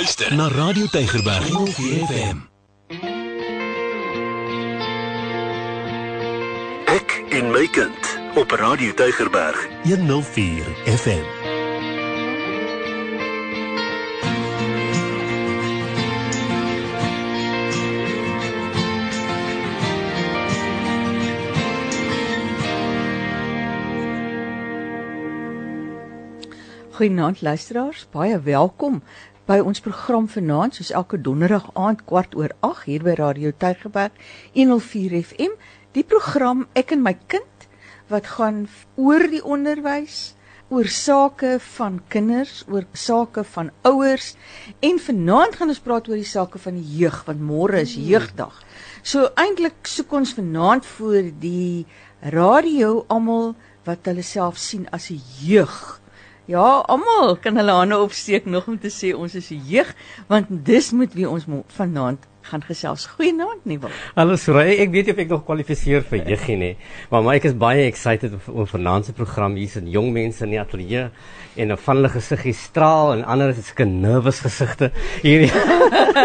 luister na Radio Tygerberg 104 FM. Ek en my kind op Radio Tygerberg 104 FM. Goeienaand luisteraars, baie welkom by ons program vanaand soos elke donderdag aand kwart oor 8 hier by Radio Tygerberg 104 FM. Die program Ek en my kind wat gaan oor die onderwys, oor sake van kinders, oor sake van ouers en vanaand gaan ons praat oor die sake van die jeug want môre is jeugdag. So eintlik soek ons vanaand vir die radio almal wat hulle self sien as 'n jeug. Ja, almal kan hulle hande opsteek nog om te sê ons is jeug, want dis moet wie ons vanaand gaan gesels. Goeienaand, Nieuwel. Hallo Soraya, ek weet nie of ek nog kwalifiseer vir juggie nie, maar maar ek is baie excited oor vanaand se program. Hier's jong mense in die ateljee en 'n van hulle gesiggie straal en ander is sulke nervus gesigte hier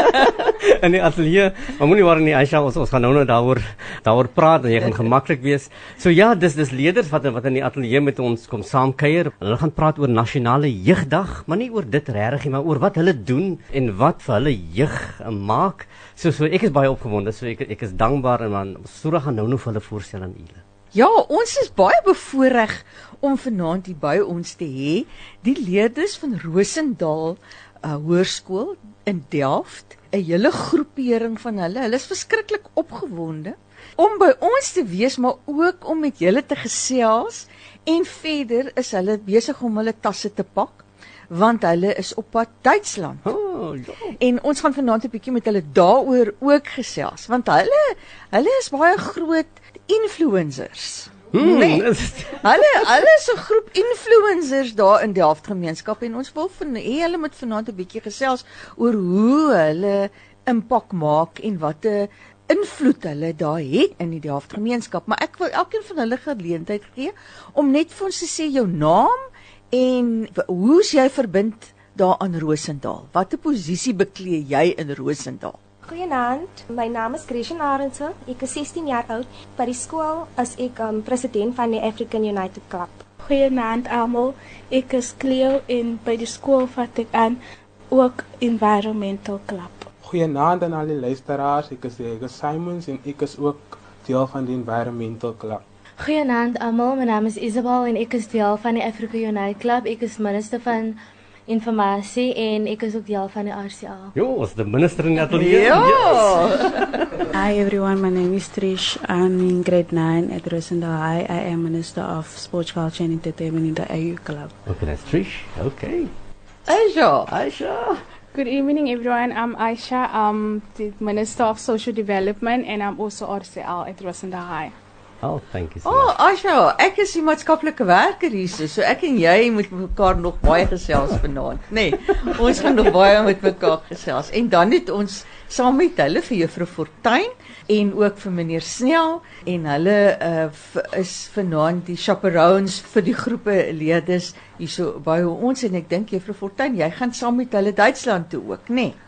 in die ateljee. Maar moenie worry nie, Aisha, ons ons gaan nou nou daaroor daaroor praat en jy gaan gemaklik wees. So ja, dis dis leerders wat wat in die ateljee met ons kom saam kuier. Hulle gaan praat oor nasionale jeugdag, maar nie oor dit regtig nie, maar oor wat hulle doen en wat vir hulle jeug maak. So so ek is baie opgewonde. So ek ek is dankbaar en man Sura gaan nou vir hulle voorstel aan julle. Ja, ons is baie bevoorreg om vanaand hier by ons te hê die leerders van Rosendal uh, Hoërskool in Delft, 'n hele groepering van hulle. Hulle is verskriklik opgewonde om by ons te wees, maar ook om met julle te gesels en verder is hulle besig om hulle tasse te pak want hulle is op pad Duitsland. Oh, ja. En ons gaan vanaand 'n bietjie met hulle daaroor ook gesels want hulle hulle is baie groot influencers. Hmm, Nee. Hulle hulle is 'n groep influencers daar in Delft gemeenskap en ons wil van hê hulle moet vanaand 'n bietjie gesels oor hoe hulle impak maak en wat 'n invloed hulle daar het in die Delft gemeenskap. Maar ek wil elkeen van hulle geleentheid gee om net vir ons te sê jou naam en w- hoe's jy verbind daar aan Rosendal? Watter posisie beklee jy in Rosendal? Goeienaand, my naam is Christian Arendse. Ek is 16 jaar oud. By die skool is ek um, president van die African United Club. Goeienaand almal. Ek is Cleo en by die skool vat ek aan ook Environmental Club. Goeienaand aan al die luisteraars. Ek is Diego Simons en ek is ook deel van die Environmental Club. Goeienaand almal, my naam is Isabel en ek is deel van die Africa Unite Club. Ek is minister van informasie en ek is ook deel van die RCA. Jo, ons die minister in die ateljee. Hi everyone, my name is Trish. I'm in grade 9 at Rosendal High. I am the Minister of Sports Culture and Entertainment in the AU Club. Okay, that's Trish. Okay. Aisha. Aisha. Good evening everyone. I'm Aisha. I'm the Minister of Social Development and I'm also RCL at Rosendal High. Oh, thank you so oh, much. Asha, ek is die maatskaplike werker hierso, so ek en jy moet mekaar nog baie gesels vanaand, nê. Nee, ons gaan nog baie met mekaar gesels. En dan het ons saam met hulle vir juffrou Fortuin en ook vir meneer Snell en hulle uh, is vanaand die chaperones vir die groepe leerders hierso by ons en ek dink juffrou Fortuin, jy gaan saam met hulle Duitsland toe ook, nê. Nee.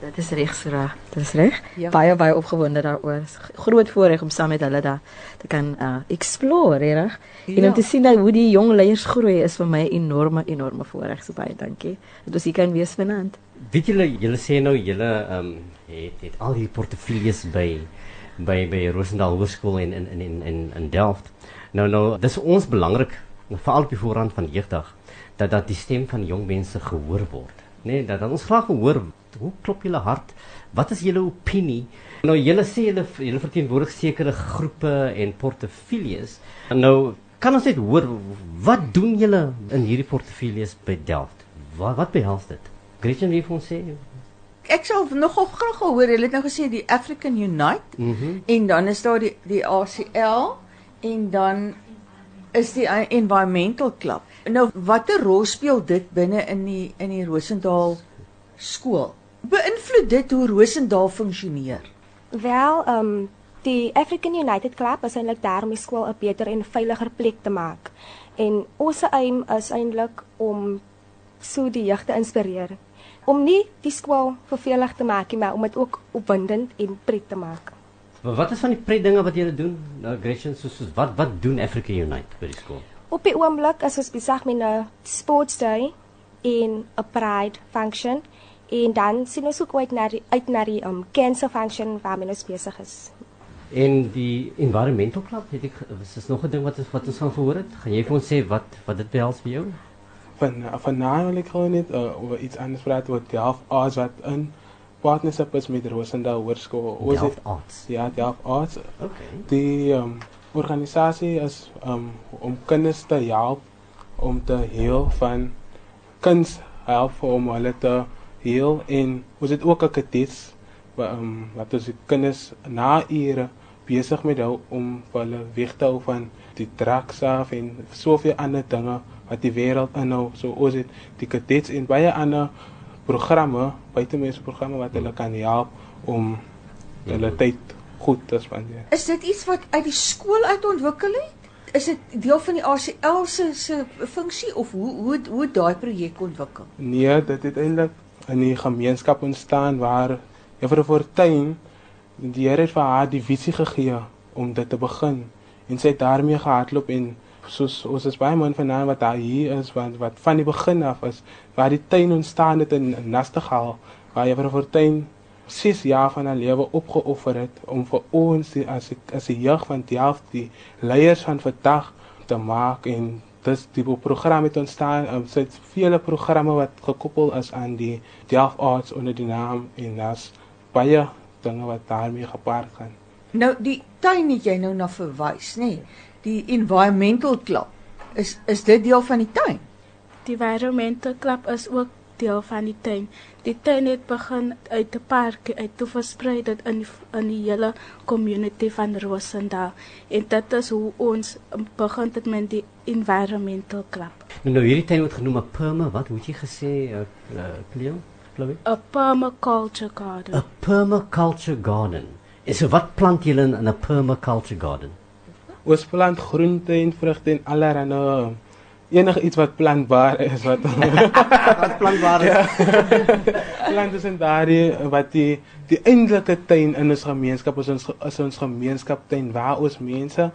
Dit is reg, Sura. Dit is reg. Ja. Baie baie opgewonde daaroor. Groot voorreg om saam met hulle daar te kan uh, explore, reg? En Ja. om te sien dat hoe die jong leiers groei is vir my 'n enorme enorme voorreg. So baie dankie. Dat ons hier kan wees vanaand. Weet julle, julle sê nou julle ehm um, het het al hierdie portefeuilles by by by Rosendal Hoërskool in in in in in, in Delft. Nou nou, dis ons belangrik, veral op die voorrand van jeugdag, dat dat die stem van jong mense gehoor word. Nee, dat, dat ons graag hoor hoe klop julle hart? Wat is julle opinie? Nou julle sê julle julle verteenwoordig sekere groepe en portefeuilles. Nou kan ons net hoor wat doen julle in hierdie portefeuilles by Delft? Wat wat behels dit? Gretchen wie vir ons sê? Ek sal nogal graag wil hoor, hulle het nou gesê die African Unite Mhm. En dan is daar die die ACL en dan is die Environmental Club. Nou watter rol speel dit binne in die in die Rosendal skool? Beïnvloed dit hoe Rosendal funksioneer? Wel, um, die African United Club is eintlik daar om die skool 'n beter en veiliger plek te maak. En ons aim is eintlik om so die jeug te inspireer om nie die skool vervelig te maak nie, maar om dit ook opwindend en pret te maak. Maar wat is van die pret dinge wat julle doen? Nou Gretchen, soos, soos wat wat doen Africa Unite by die skool? Op die oomblik is ons besig met 'n sports day en 'n pride function en dan sien ons ook uit na die uit na die um, cancer function waarmee ons besig is. En die environmental club, het ek is is nog 'n ding wat wat ons gaan verhoor het. Gaan jy vir ons sê wat wat dit behels vir jou? Van vanaand wil ek gewoon net uh, oor iets anders praat oor die half arts wat in partnership is met Rosendal Hoërskool. Ons het arts. Ja, die half arts. Okay. Die um, organisasie is um, om kinders te help om te heel van kuns help om hulle te heel en ons het ook 'n kadets wat um, wat ons die kinders na ure besig met hou om hulle weg te hou van die drugs af en soveel ander dinge wat die wêreld inhou. So ons het die kadets en baie ander programme, buitemuurse programme wat hulle kan help om hulle tyd goed te spandeer. Is dit iets wat uit die skool uit ontwikkel het? Is dit deel van die ACL se se funksie of hoe hoe hoe daai projek ontwikkel? Nee, dit het eintlik in die gemeenskap ontstaan waar Juffrou Fortuin die Here het vir haar die visie gegee om dit te begin. En sy het daarmee gehardloop en soos ons is baie man vanaand wat daar hier is wat wat van die begin af is waar die tuin ontstaan het in Nastegal waar Juffrou Fortuin 6 jaar van haar lewe opgeoffer het om vir ons die, as ek, as die jeug van Delft die leiers van vandag te maak en dis die program het ontstaan um, sy het vele programme wat gekoppel is aan die Delft Arts onder die naam en daar's baie dinge wat daarmee gepaard gaan. Nou die tuin het jy nou na verwys, nê? Nee? Die environmental club. Is is dit deel van die tuin? Die environmental club is ook deel van die tuin. Die tuin het begin uit 'n park uit te versprei dit in die, in die hele community van Rosendal. En dit is hoe ons begin het met die environmental club. Nou, nou hierdie tuin word genoem 'n perma, wat moet jy gesê, uh, uh, Cleo? Chloe? 'n Permaculture garden. 'n Permaculture garden. En so wat plant julle in 'n permaculture garden? Ons plant groente en vrugte en allerlei enige iets wat plantbaar is wat wat plantbaar is. Ja. Plante sind daardie wat die die eintlike tuin in ons gemeenskap is ons is ons gemeenskap tuin waar ons mense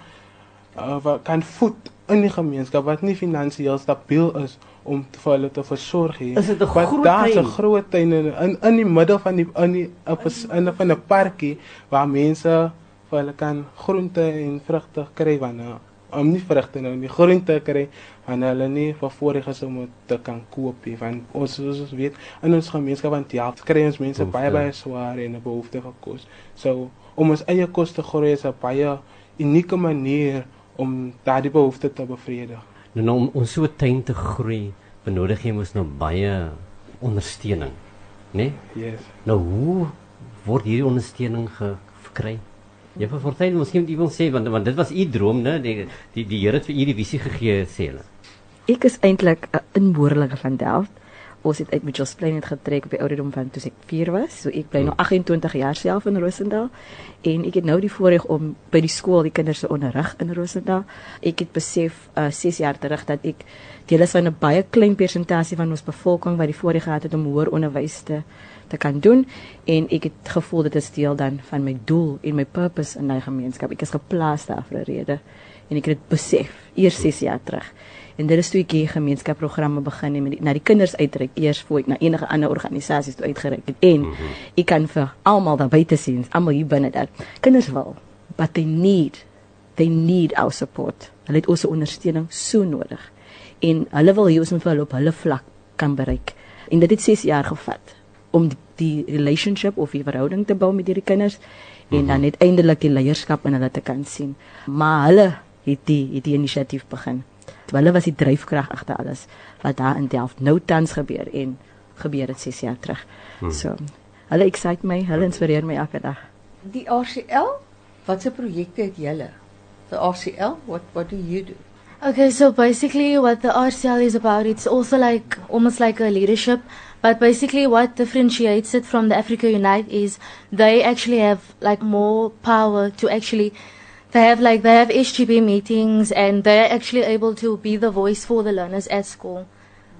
uh, wat kan voed in die gemeenskap wat nie finansiëel stabiel is om te vir hulle te versorg nie. Is dit 'n groot tuin? Daar's 'n groot tuin in, in in die middel van die in die op 'n in 'n parkie waar mense vir hulle kan groente en vrugte kry wanneer om nie vrugte nou nie groente kry en hulle nie vervoorreg is om te kan koop nie want ons ons weet in ons gemeenskap van Delft kry ons mense baie baie swaar en 'n behoefte vir kos. So om ons eie kos te groei is 'n baie unieke manier om daardie behoefte te bevredig. Nou, nou om ons so tuin te groei, benodig jy mos nou baie ondersteuning, né? Nee? Yes. Nou hoe word hierdie ondersteuning gekry? Jy vir Fortuin, miskien jy wil sê want want dit was u droom, né? Die die die Here het vir u die visie gegee, sê hulle. Ek is eintlik 'n inboorlinge van Delft. Ons het uit Mitchells Plain het getrek op die ouderdom van toe ek 4 was. So ek bly nou 28 hmm. jaar self in Rosendal en ek het nou die voorreg om by die skool die kinders se onderrig in Rosendal. Ek het besef uh 6 jaar terug dat ek deel is van 'n baie klein persentasie van ons bevolking wat die voorreg gehad het om hoër onderwys te te kan doen en ek het gevoel dit is deel dan van my doel en my purpose in my gemeenskap. Ek is geplaas daar vir 'n rede en ek het dit besef eers 6 jaar terug. En dit is toe ek hier gemeenskapsprogramme begin en na die kinders uitreik eers voor ek na enige ander organisasies toe uitgereik het. En mhm. ek kan vir almal daar buite sien, almal hier binne dat kinders wil, but they need they need our support. Hulle het ons ondersteuning so nodig. En hulle wil hê ons moet hulle op hulle vlak kan bereik. En dit het 6 jaar gevat om die, die relationship of die verhouding te bou met hierdie kinders mm -hmm. en dan mhm. uiteindelik die leierskap in hulle te kan sien. Maar hulle het die het die inisiatief begin. Hulle was die dryfkrag agter alles wat daar in Delft nou tans gebeur en gebeur het 6 jaar terug. Hmm. So, hulle excite my, hulle inspireer my elke dag. Die RCL, watse projekte het julle? The RCL, what what do you do? Okay, so basically what the RCL is about, it's also like almost like a leadership But basically, what differentiates it from the Africa Unite is they actually have like more power to actually. They have like they have HGB meetings and they're actually able to be the voice for the learners at school,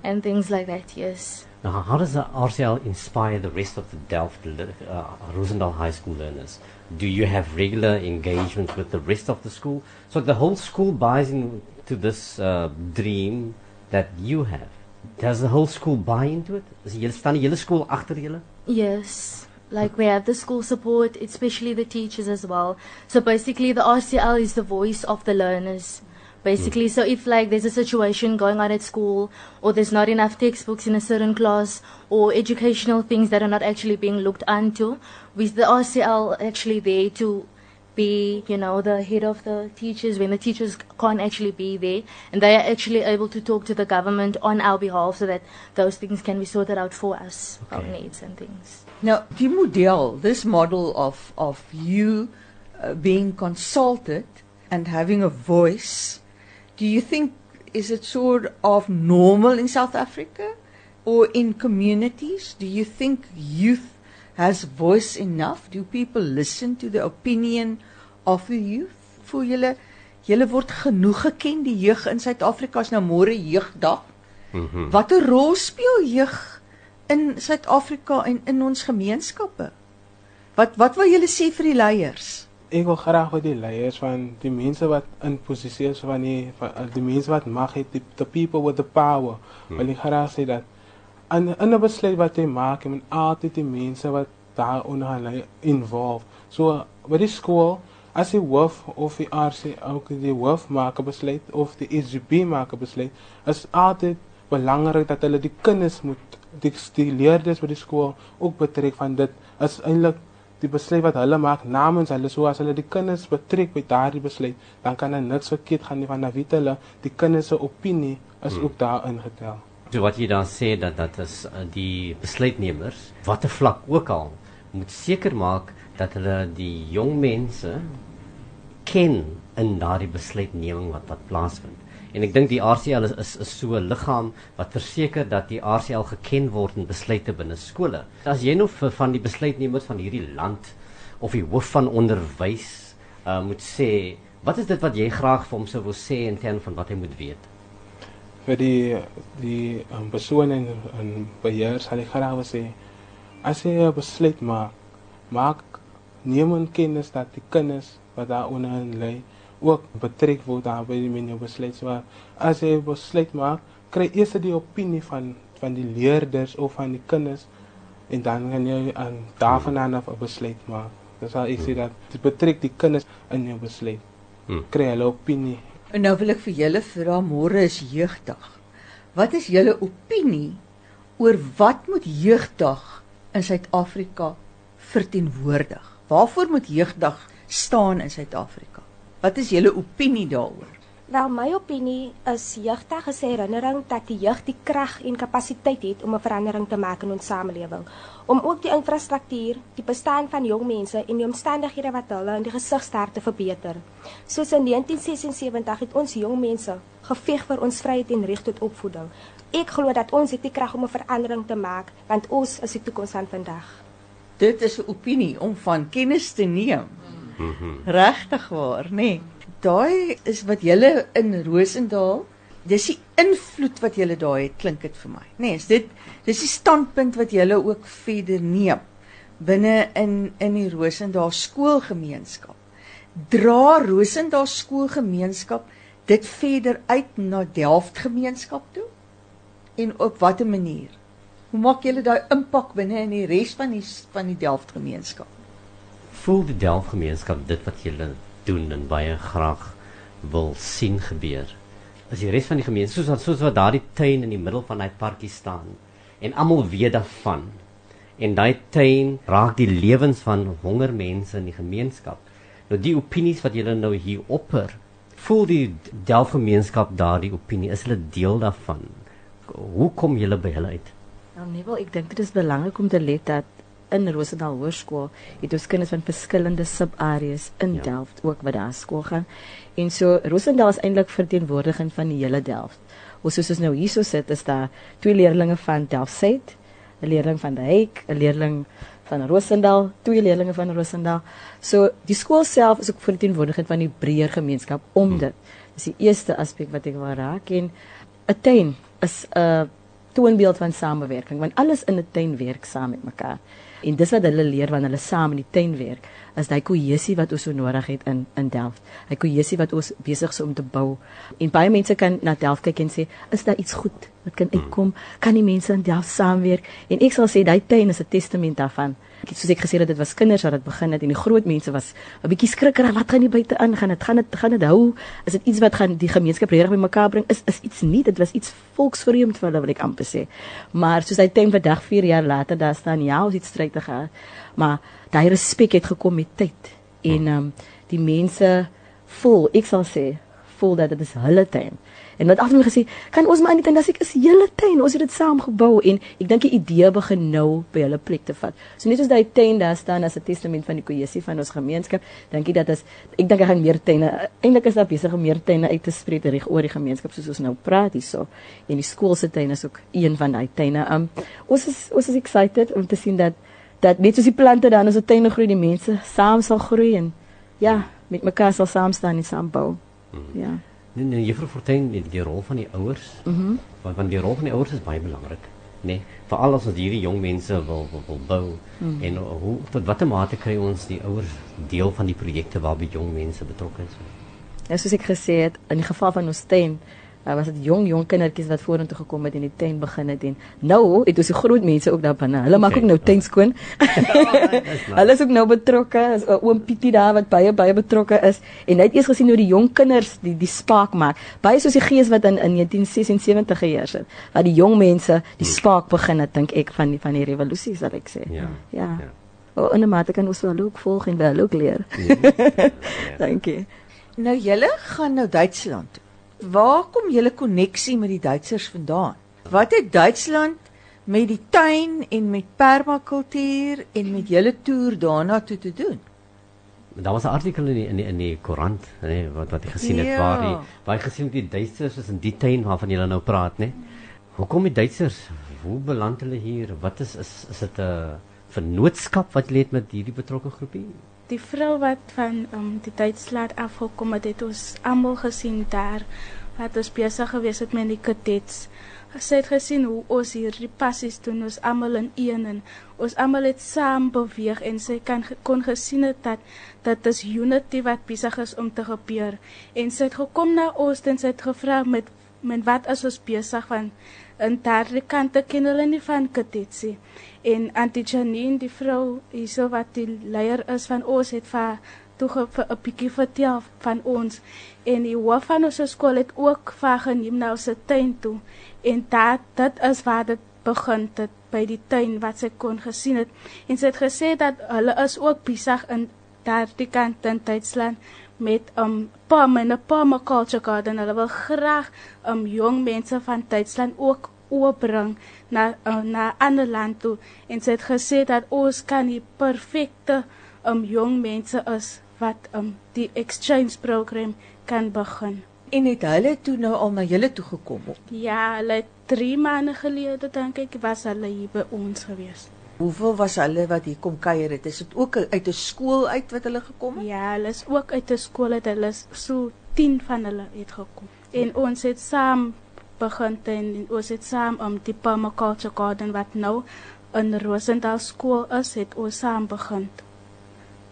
and things like that. Yes. Now, how does the RCL inspire the rest of the Delft uh, Rosendal High School learners? Do you have regular engagements with the rest of the school? So the whole school buys into this uh, dream that you have. Does the whole school buy into it? Is julle staan die hele skool agter julle? Yes. Like we have the school support, especially the teachers as well. So basically the RCL is the voice of the learners. Basically, mm. so if like there's a situation going on at school or there's not enough textbooks in a certain class or educational things that are not actually being looked into, with the RCL actually there to be, you know, the head of the teachers when the teachers can't actually be there and they are actually able to talk to the government on our behalf so that those things can be sorted out for us, okay. our needs and things. Now, die model, this model of of you uh, being consulted and having a voice, do you think is it sort of normal in South Africa or in communities? Do you think youth has voice enough? Do people listen to the opinion of the youth? Voel julle julle word genoeg geken die jeug in Suid-Afrika is nou môre jeugdag. Mm Watter rol speel jeug in Suid-Afrika en in ons gemeenskappe? Wat wat wil julle sê vir die leiers? Ek wil graag vir die leiers van die mense wat in posisie is van die van die mense wat mag het, die, the people with the power. Hmm. Wil ek graag sê dat en en 'n besluit wat jy maak, jy moet altyd die mense wat daar onder lê involve. So by die skool as jy hoof of die RC ook die hoof maak 'n besluit of die SGB maak 'n besluit, is altyd belangrik dat hulle die kinders moet die, die leerders by die skool ook betrek van dit is eintlik die besluit wat hulle maak namens hulle so as hulle die kinders betrek by daardie besluit dan kan hulle niks verkeerd gaan nie van wie hulle die kinders se opinie is hmm. ook daar ingetel. So wat jy dan sê dat dat is uh, die besluitnemers watter vlak ook al moet seker maak dat hulle die jong mense ken in daardie besluitneming wat wat plaasvind. En ek dink die RCL is is, is so 'n liggaam wat verseker dat die RCL geken word in besluite binne skole. As jy nou vir van die besluitnemers van hierdie land of die hoof van onderwys uh, moet sê, wat is dit wat jy graag vir hom sou wil sê in terme van wat hy moet weet? vir die die um, persoon en en beheer sal ek graag wil sê as jy 'n besluit maak maak neem in kennis dat die kinders wat daar onder lê ook betrek word daarbey met jou besluit so as jy 'n besluit maak kry eers die opinie van van die leerders of van die kinders en dan kan jy aan daarvan af 'n besluit maak dis sal ek sê dat dit betrek die kinders in jou besluit hmm. kry hulle opinie En nou wil ek vir julle vra môre is jeugdag. Wat is julle opinie oor wat moet jeugdag in Suid-Afrika verteenwoordig? Waarvoor moet jeugdag staan in Suid-Afrika? Wat is julle opinie daaroor? Wel my opinie is jeugdag is 'n herinnering dat die jeug die krag en kapasiteit het om 'n verandering te maak in ons samelewing, om ook die infrastruktuur, die bestaan van jong mense en die omstandighede wat hulle in die gesig staar te verbeter. Soos in 1976 het ons jong mense geveg vir ons vryheid en reg tot opvoeding. Ek glo dat ons het die krag om 'n verandering te maak, want ons is die toekoms van vandag. Dit is 'n opinie om van kennis te neem. Mm -hmm. Regtig waar, nê? Nee daai is wat julle in Rosendaal, dis die invloed wat julle daai het, klink dit vir my. Nee, is dit dis die standpunt wat julle ook verder neem binne in in die Rosendaal skoolgemeenskap. Dra Rosendaal skoolgemeenskap dit verder uit na Delft gemeenskap toe? En op watter manier? Hoe maak julle daai impak binne in die res van die van die Delft gemeenskap? Voel die Delft gemeenskap dit wat julle doen en baie graag wil sien gebeur. As die res van die gemeente soos wat soos wat daardie tuin in die middel van daai parkie staan en almal weet daarvan en daai tuin raak die lewens van honger mense in die gemeenskap. Nou die opinies wat julle nou hier opper, voel die Delf gemeenskap daardie opinie is hulle deel daarvan. Hoe kom julle by hulle uit? Nou nee, wel ek dink dit is belangrik om te let dat in Rosendal Hoërskool het ons kinders van verskillende subareas in ja. Delft ook wat daar skool gaan. En so Rosendal is eintlik verteenwoordiging van die hele Delft. Ons soos ons nou hierso sit is daar twee leerdlinge van Delft Suid, 'n leerling van die Heek, 'n leerling van Rosendal, twee leerlinge van Rosendal. So die skool self is ook verteenwoordiging van die breër gemeenskap om hmm. dit. Dis die eerste aspek wat ek wil raak en 'n tuin is 'n toonbeeld van samewerking want alles in 'n tuin werk saam met mekaar. En dis wat hulle leer wanneer hulle saam in die tuin werk, is daai kohesie wat ons so nodig het in in Delft. Hy kohesie wat ons besig is om te bou. En baie mense kan na Delft kyk en sê, is daar iets goed wat kan uitkom? Kan die mense in Delft saamwerk? En ek sal sê daai tuin is 'n testament daarvan ek gesê het dit was kinders wat dit begin het en die groot mense was 'n bietjie skrikker wat gaan nie buite aan gaan dit gaan dit gaan dit hou is dit iets wat gaan die gemeenskap regtig bymekaar bring is is iets nie dit was iets volksvreemd vir hulle wil ek amper sê maar soos hy teen vandag 4 jaar later daar staan ja ons het stryd te gehad maar daai respek het gekom met tyd en um, die mense voel ek sal sê voel dat dit is hulle tuin En wat afneem gesê, kan ons maar net en as ek is hele tuin, ons het dit saam gebou en ek dink die idee begin nou by hulle plek te vat. So net soos daai tuin daar staan as 'n testament van die kohesie van ons gemeenskap, dink ek dat as ek dink ek gaan meer tuine. Eintlik is daar besig om meer tuine uit te spreek reg oor die gemeenskap soos ons nou praat hierso. En die skool se tuin is ook een van daai tuine. Um ons is ons is excited om te sien dat dat net soos die plante dan as 'n tuin groei, die mense saam sal groei en ja, met mekaar sal saam staan en saam bou. Hmm. Ja. Nee, nee, juffrou Fortuin, die, rol van die ouers. Mhm. Mm want, want die rol van die ouers is baie belangrik, nê? Nee, Veral as ons hierdie jong mense wil wil, wil bou mm. en hoe tot watter mate kry ons die ouers deel van die projekte waarby jong mense betrokke is? Ja, soos ek gesê het, in die geval van ons teen Daar was dit jong jong kindertjies wat vorentoe gekom het en die tuin begin het en nou het ons die groot mense ook daar binne. Hulle maak okay. ook nou tuin skoon. Hulle is ook nou betrokke. Is oom Pietie daar wat baie baie betrokke is en hy het eers gesien hoe die jong kinders die die spaak maak. Baie soos die gees wat in in 1976 geheers het. Wat die jong mense die hmm. spaak begin het dink ek van die van die revolusie sal ek sê. Ja. Ja. ja. O, en maar dit kan ons wel ook volg en wel ook leer. Ja. Dankie. Nou julle gaan nou Duitsland toe waar kom julle koneksie met die Duitsers vandaan? Wat het Duitsland met die tuin en met permakultuur en met julle toer daarna toe te doen? Daar was 'n artikel in die, in die, in die koerant, nê, wat wat ek gesien het ja. waar die waar ek gesien het die Duitsers is in die tuin waarvan julle nou praat, nê. Hoekom die Duitsers? Hoe beland hulle hier? Wat is is is dit 'n vennootskap wat lê met hierdie betrokke groepie? Die vrou wat van um, die Duitsland afgekom het, het ons almal gesien daar wat ons besig gewees het met die kadets. Sy het gesien hoe ons hierdie passies doen, ons almal in een en ons almal het saam beweeg en sy kan kon gesien het dat dat is unity wat besig is om te gebeur. En sy het gekom na ons en sy het gevra met met wat is ons besig van in daardie kant ken hulle nie van kadetsie en Auntie Janine die vrou hierso wat die leier is van ons het vir toe 'n bietjie vertel van ons. En die hoof van ons skool het ook vir geneem na ons tuin toe. En dat dit is waar dit begin het by die tuin wat sy kon gesien het. En sy het gesê dat hulle is ook besig in daardie kant in Duitsland met um pom en 'n permaculture garden hulle wil graag um jong mense van Duitsland ook oopbring na uh, na ander land toe en sy het gesê dat ons kan die perfekte um jong mense is wat um die exchange program kan begin. En het hulle toe nou al na julle toe gekom? Ja, hulle 3 maande gelede dink ek was hulle hier by ons gewees. Hoeveel was hulle wat hier kom kuier het? Is dit ook uit 'n skool uit wat hulle gekom het? Ja, hulle is ook uit 'n skool uit. Hulle is so 10 van hulle het gekom. En ons het saam begin en ons het saam om die permaculture garden wat nou in Rosendal skool is, het ons saam begin.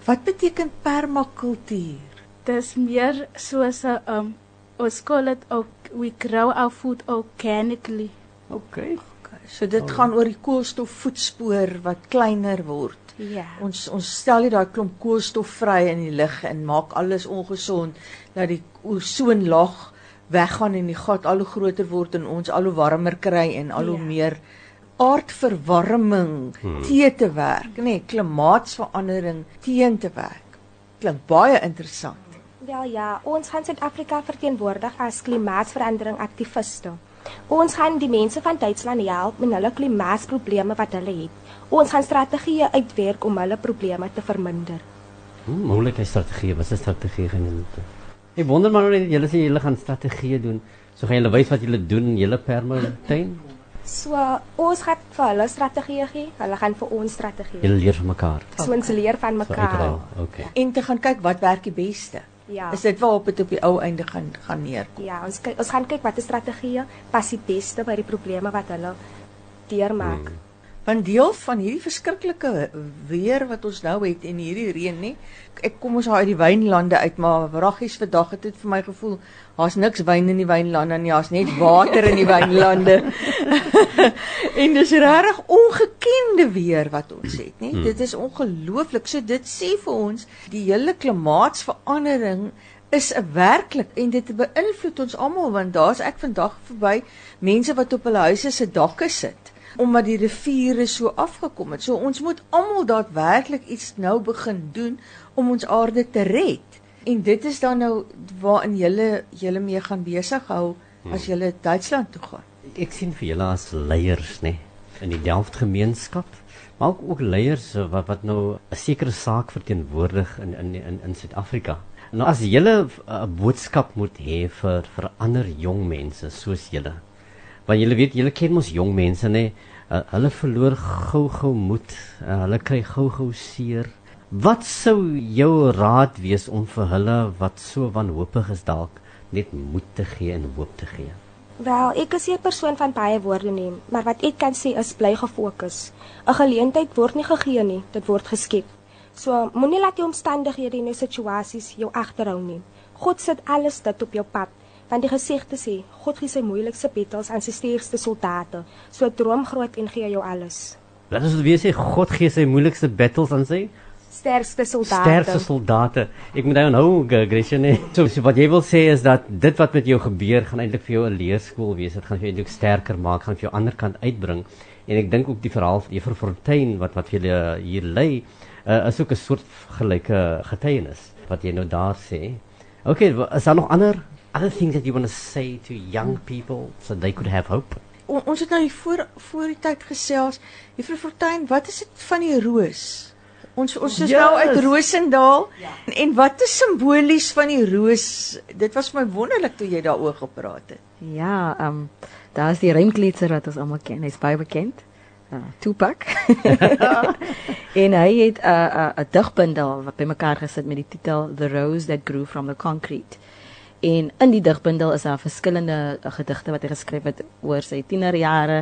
Wat beteken permakultuur? Dis meer soos 'n um ons skool het ook we grow our food organically. Okay. So dit oh. gaan oor die koolstofvoetspoor wat kleiner word. Ja. Ons ons stel nie daai klomp koolstof vry in die lug en maak alles ongesond dat die ozonlaag weggaan en die gat al hoe groter word en ons al hoe warmer kry en al hoe ja. meer aardverwarming hmm. te te werk, nê, nee, klimaatsverandering teen te werk. Klink baie interessant. Wel ja, ons gaan Suid-Afrika verteenwoordig as klimaatsverandering aktiviste. Ons gaan die mense van Duitsland help met hulle klimaatsprobleme wat hulle het. Ons gaan strategieë uitwerk om hulle probleme te verminder. Hmm, moeilike strategieë, wat is strategieë genoem? Ek wonder maar net julle sê julle gaan strategieë doen. So gaan julle wys wat julle doen in julle permantuin? So ons gaan vir hulle strategieë gee. Hulle gaan vir ons strategieë. Julle leer van mekaar. So ons leer van mekaar. So, okay. En te gaan kyk wat werk die beste. Ja. Is dit waarop dit op die ou einde gaan gaan neerkom? Ja, ons kyk ons gaan kyk watter strategieë pas die beste by die probleme wat hulle deurmaak. Hmm. Want deel van hierdie verskriklike weer wat ons nou het en hierdie reën nie. Ek kom ons uit die wynlande uit, maar wraggies vandag het dit vir my gevoel daar's niks wyn in die wynlande nie, daar's net water in die wynlande. en dis regtig ongekende weer wat ons het, nê? Hmm. Dit is ongelooflik. So dit sê vir ons die hele klimaatsverandering is 'n werklik en dit beïnvloed ons almal want daar's ek vandag verby mense wat op hulle huise se dakke sit omdat die riviere so afgekom het. So ons moet almal daadwerklik iets nou begin doen om ons aarde te red. En dit is dan nou waarin julle julle mee gaan besig hou as julle Duitsland toe gaan. Ek sien vir julle as leiers, nê, in die Delft gemeenskap, maar ook, ook leiers wat wat nou 'n sekere saak verteenwoordig in in in in Suid-Afrika. Nou as julle 'n boodskap moet hê vir vir ander jong mense soos julle want julle weet julle ken mos jong mense nê uh, hulle verloor gou-gou moed uh, hulle kry gou-gou seer wat sou jou raad wees om vir hulle wat so wanhoopig is dalk net moed te gee en hoop te gee Wel, ek is 'n persoon van baie woorde neem, maar wat ek kan sê is bly gefokus. 'n Geleentheid word nie gegee nie, dit word geskep. So moenie laat die omstandighede en die situasies jou agterhou nie. God sit alles dit op jou pad want die gesegde sê God gee sy moeilikste battles aan sy sterkste soldate. So droom groot en gee jou alles. Laat ons weer sê God gee sy moeilikste battles aan sy sterkste soldate. Sterkste soldate. Ek moet nou Gretchen. So, so wat jy wil sê is dat dit wat met jou gebeur gaan eintlik vir jou 'n leerskool wees. Dit gaan vir jou eintlik sterker maak, gaan vir jou ander kant uitbring. En ek dink ook die verhaal van Juffrou Fontaine wat wat vir julle hier lê, uh, is ook 'n soort gelyke getuienis wat jy nou daar sê. Okay, is daar nog ander other things that you want to say to young people so they could have hope? O, ons het nou voor voor die tyd gesels. Juffrou Fortuin, wat is dit van die roos? Ons ons is yes. nou uit Rosendaal. Ja. En, en wat is simbolies van die roos? Dit was vir my wonderlik toe jy daaroor gepraat het. Ja, ehm um, daar is die Remkleitser wat ons almal ken. Hy's baie bekend. Uh, Tupac. en hy het 'n uh, 'n uh, digbundel wat bymekaar gesit met die titel The Rose That Grew From the Concrete. En in die digbundel is daar verskillende uh, gedigte wat hy geskryf het oor sy tienerjare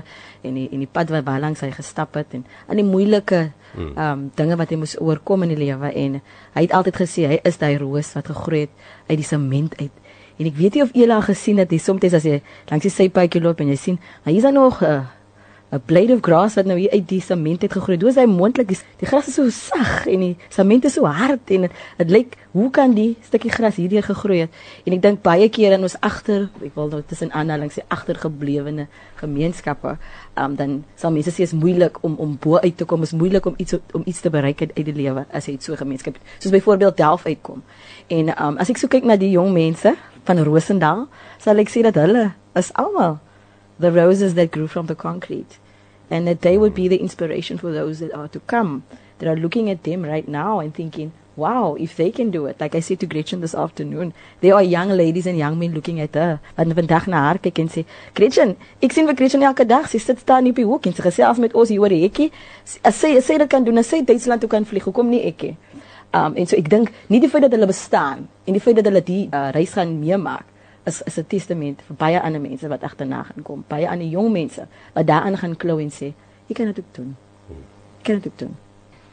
en die en die pad wat baie lank hy gestap het en aan die moeilike ehm um, dinge wat hy moes oorkom in die lewe en hy het altyd gesê hy is daai roos wat gegroei het uit die sement uit. En ek weet nie of al gesien het, dis soms as jy langs die sypaadjie loop en jy sien, maar hier's daar nog 'n uh, 'n blade of grass wat nou hier uit die sement het gegroei. Is hy moontlik? Die gras is so sag en die sement is so hard en dit lyk hoe kan die stukkie gras hierdeur gegroei het? En ek dink baie keer in ons agter, ek wil nou tussen aanhalings sê agtergeblewene gemeenskappe, um, dan sal mense sê is moeilik om om bo uit te kom, is moeilik om iets om iets te bereik uit die lewe as jy so 'n gemeenskap het. Soos byvoorbeeld Delf uitkom. En um, as ek so kyk na die jong mense van Rosendal, sal ek sê dat hulle is almal the roses that grew from the concrete. And that they would be the inspiration for those that are to come, that are looking at them right now and thinking, wow, if they can do it. Like I said to Gretchen this afternoon, there are young ladies and young men looking at her. Wat vandag na haar kyk en sê, Gretchen, ek sien vir Gretchen elke dag, sy sit staan op die hoek en sy gesels met ons hier oor die hekkie. As sy as sy dit kan doen, as sy Duitsland toe kan vlieg, hoekom nie ek nie? Um en so ek dink nie die feit dat hulle bestaan en die feit dat hulle die uh, reis gaan meemaak is is 'n testament vir baie ander mense wat agterna gaan kom, baie ander jong mense wat daarin gaan klou en sê, "Jy kan dit ook doen." Jy kan dit ook doen.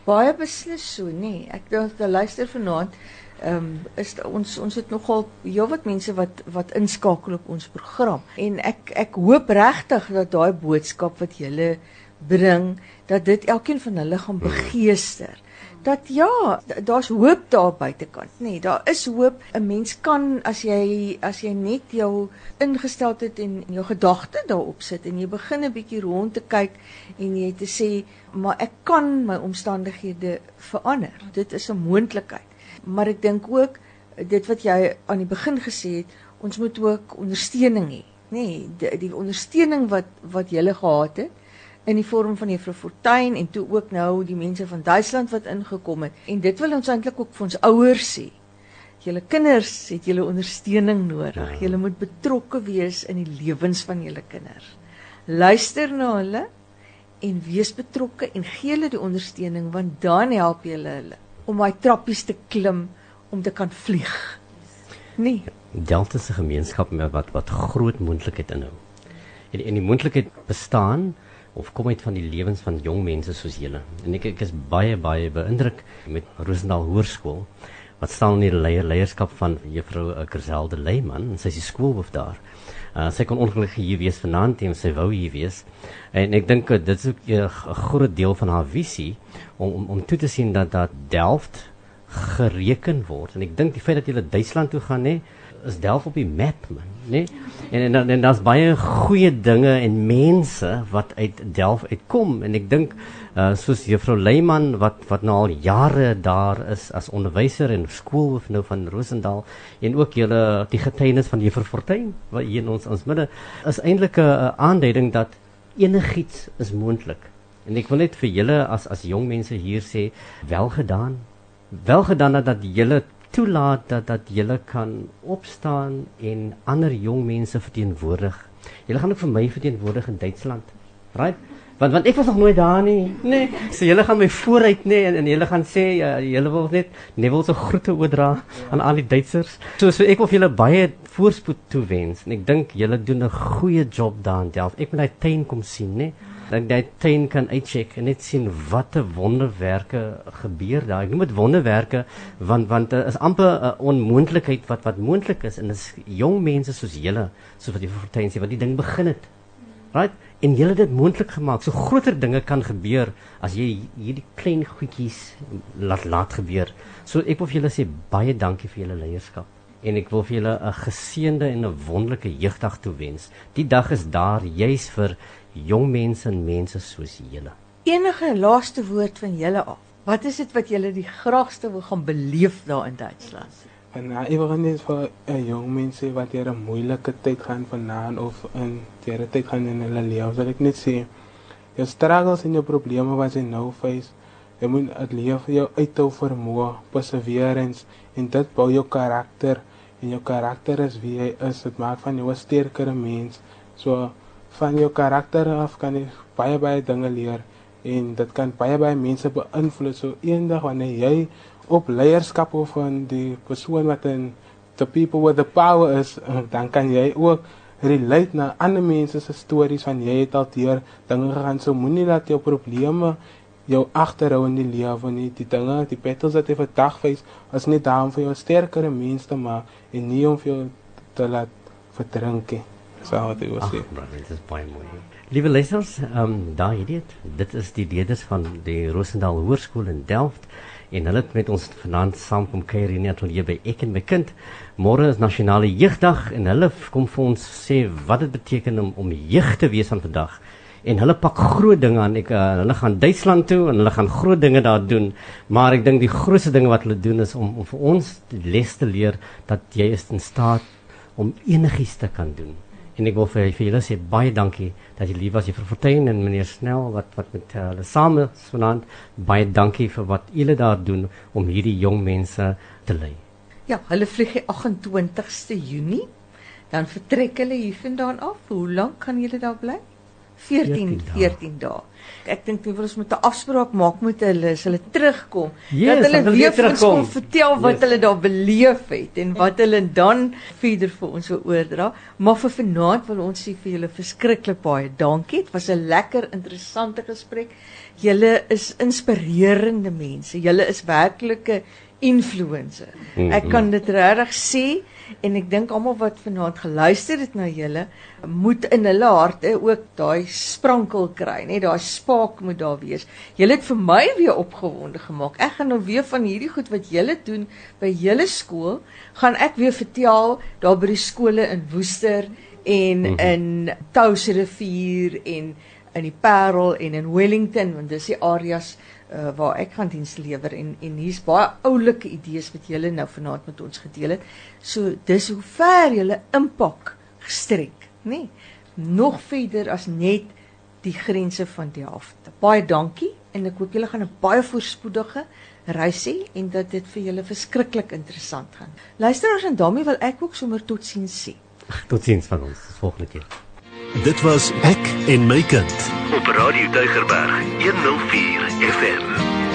Baie beslis so. Nee. Ek dink dat luister vanaand ehm um, is ons ons het nogal heelwat mense wat wat inskakel op ons program en ek ek hoop regtig dat daai boodskap wat jy bring dat dit elkeen van hulle gaan begeester dat ja, daar's hoop daar buitekant, nê. Nee, daar is hoop. 'n Mens kan as jy as jy net jou ingesteldheid en jou gedagte daarop sit en jy begin 'n bietjie rond te kyk en jy te sê, maar ek kan my omstandighede verander. Dit is 'n moontlikheid. Maar ek dink ook dit wat jy aan die begin gesê het, ons moet ook ondersteuning hê, nê. Nee, die, die ondersteuning wat wat jy gehad het in die vorm van juffrou Fortuin en toe ook nou die mense van Duitsland wat ingekom het. En dit wil ons eintlik ook vir ons ouers sê. Julle kinders het julle ondersteuning nodig. Ja. Julle moet betrokke wees in die lewens van julle kinders. Luister na hulle en wees betrokke en gee hulle die ondersteuning want dan help jy hulle om daai trappies te klim om te kan vlieg. Nee. Delft is 'n gemeenskap met wat wat groot moontlikheid inhou. En en die moontlikheid bestaan of kom uit van die lewens van jong mense soos julle. En ek ek is baie baie beïndruk met Rosendal Hoërskool wat staan in die leier leierskap van juffrou Kerselde Leyman en sy is die skoolhoof daar. Uh, sy kon ongelukkig hier wees vanaand en sy wou hier wees. En ek dink dit is ook 'n groot deel van haar visie om om om toe te sien dat dat Delft gereken word. En ek dink die feit dat jy na Duitsland toe gaan nê, is Delft op die map man, nê? En en dan en daar's baie goeie dinge en mense wat uit Delft uitkom en ek dink uh, soos juffrou Leyman wat wat nou al jare daar is as onderwyser en skoolhoof nou van Rosendal en ook julle die getuienis van juffrou Fortuin wat hier in ons ons midde is eintlik 'n aanduiding dat enigiets is moontlik. En ek wil net vir julle as as jong mense hier sê, wel gedaan. Wel gedaan dat julle toelaat dat dat julle kan opstaan en ander jong mense verteenwoordig. Julle gaan ook vir my verteenwoordig in Duitsland. Right? Want want ek was nog nooit daar nie. Nee. So julle gaan my vooruit nê nee, en, en julle gaan sê ja, julle wil net Neville se groete oordra aan al die Duitsers. So so ek wil julle baie voorspoed toewens en ek dink julle doen 'n goeie job daar in Delft. Ek moet daai tuin kom sien nê. Nee dat jy tuin kan uitcheck en net sien watter wonderwerke gebeur daar. Ek noem dit wonderwerke want want dit is amper 'n onmoontlikheid wat wat moontlik is en dis jong mense soos julle soos wat jy vir tuin sê wat die ding begin het. Right? En julle het dit moontlik gemaak. So groter dinge kan gebeur as jy hierdie klein goedjies laat laat gebeur. So ek wil vir julle sê baie dankie vir julle leierskap en ek wil vir julle 'n geseënde en 'n wonderlike jeugdag toewens. Die dag is daar juis vir jong mense en mense soos julle. Enige laaste woord van julle af. Wat is dit wat julle die graagste wil gaan beleef daar in Duitsland? En nou, ek wil net vir 'n jong mense wat hier 'n moeilike tyd gaan vanaand of in hierdie tyd gaan in hulle lewe, wil ek net sê, jou struggles en jou probleme wat jy nou face, jy moet dit leef vir jou uithou vermoë, perseverance en dit bou jou karakter en jou karakter is wie jy is. Dit maak van jou 'n sterker mens. So van jou karakter af kan jy baie baie dinge leer en dit kan baie baie mense beïnvloed. So eendag wanneer jy op leierskap of van die persoon wat in the people with the power is, dan kan jy ook relate na ander mense se stories van jy het al deur dinge gegaan. So moenie dat jou probleme jou agterhou in die lewe nie. Die dinge, die battles wat jy vandag face, is net daar om vir jou 'n sterker mens te maak en nie om vir jou te laat verdrink nie so wat ek wil sê. Dit is baie mooi. Liewe lesers, ehm um, daar het dit. Is die leerders van die Rosendal Hoërskool in Delft en hulle het met ons vanaand saam kom kuier hier net hier by ek en my kind. Môre is nasionale jeugdag en hulle kom vir ons sê wat dit beteken om om jeug te wees van vandag. En hulle pak groot dinge aan. Ek uh, hulle gaan Duitsland toe en hulle gaan groot dinge daar doen. Maar ek dink die grootste dinge wat hulle doen is om om vir ons die les te leer dat jy is in staat om enigiets te kan doen. En ek wil vir, vir julle sê baie dankie dat jy lief was juffrou Fortuin en meneer Snell wat wat met uh, hulle saam is vanaand. Baie dankie vir wat julle daar doen om hierdie jong mense te lei. Ja, hulle vlieg die 28ste Junie. Dan vertrek hulle hiervandaan af. Hoe lank kan julle daar bly? 14 14 dae. Ek dink wil ons met 'n afspraak maak met hulle as hulle terugkom. Yes, dat hulle weer terugkom vertel wat yes. hulle daar beleef het en wat hulle dan verder vir ons wil oordra. Maar vir vanaand wil ons sê vir julle verskriklik baie dankie. Dit was 'n lekker interessante gesprek. Julle is inspirerende mense. Julle is werklike influencer. Ek kan dit regtig sê en ek dink almal wat vanaand geluister het na julle moet in hulle harte ook daai sprankel kry, net daai spaak moet daar wees. Julle het vir my weer opgewonde gemaak. Ek gaan nou weer van hierdie goed wat julle doen by julle skool, gaan ek weer vertel daar by die skole in Woester en mm -hmm. in Touwsrivier en in die Parel en in Wellington want dis die areas uh, waar ek gaan diens lewer en en hier's baie oulike idees wat julle nou vanaand met ons gedeel het. So dis hoe ver julle impak gestrek, nê? Nee, nog verder as net die grense van die helfte. Baie dankie en ek hoop julle gaan 'n baie voorspoedige reis hê en dat dit vir julle verskriklik interessant gaan. Luisteraars en daarmee wil ek ook sommer totsiens sê. Totsiens van ons volgende keer. Dit was ek en my kind op Radio Deugerberg 104 FM.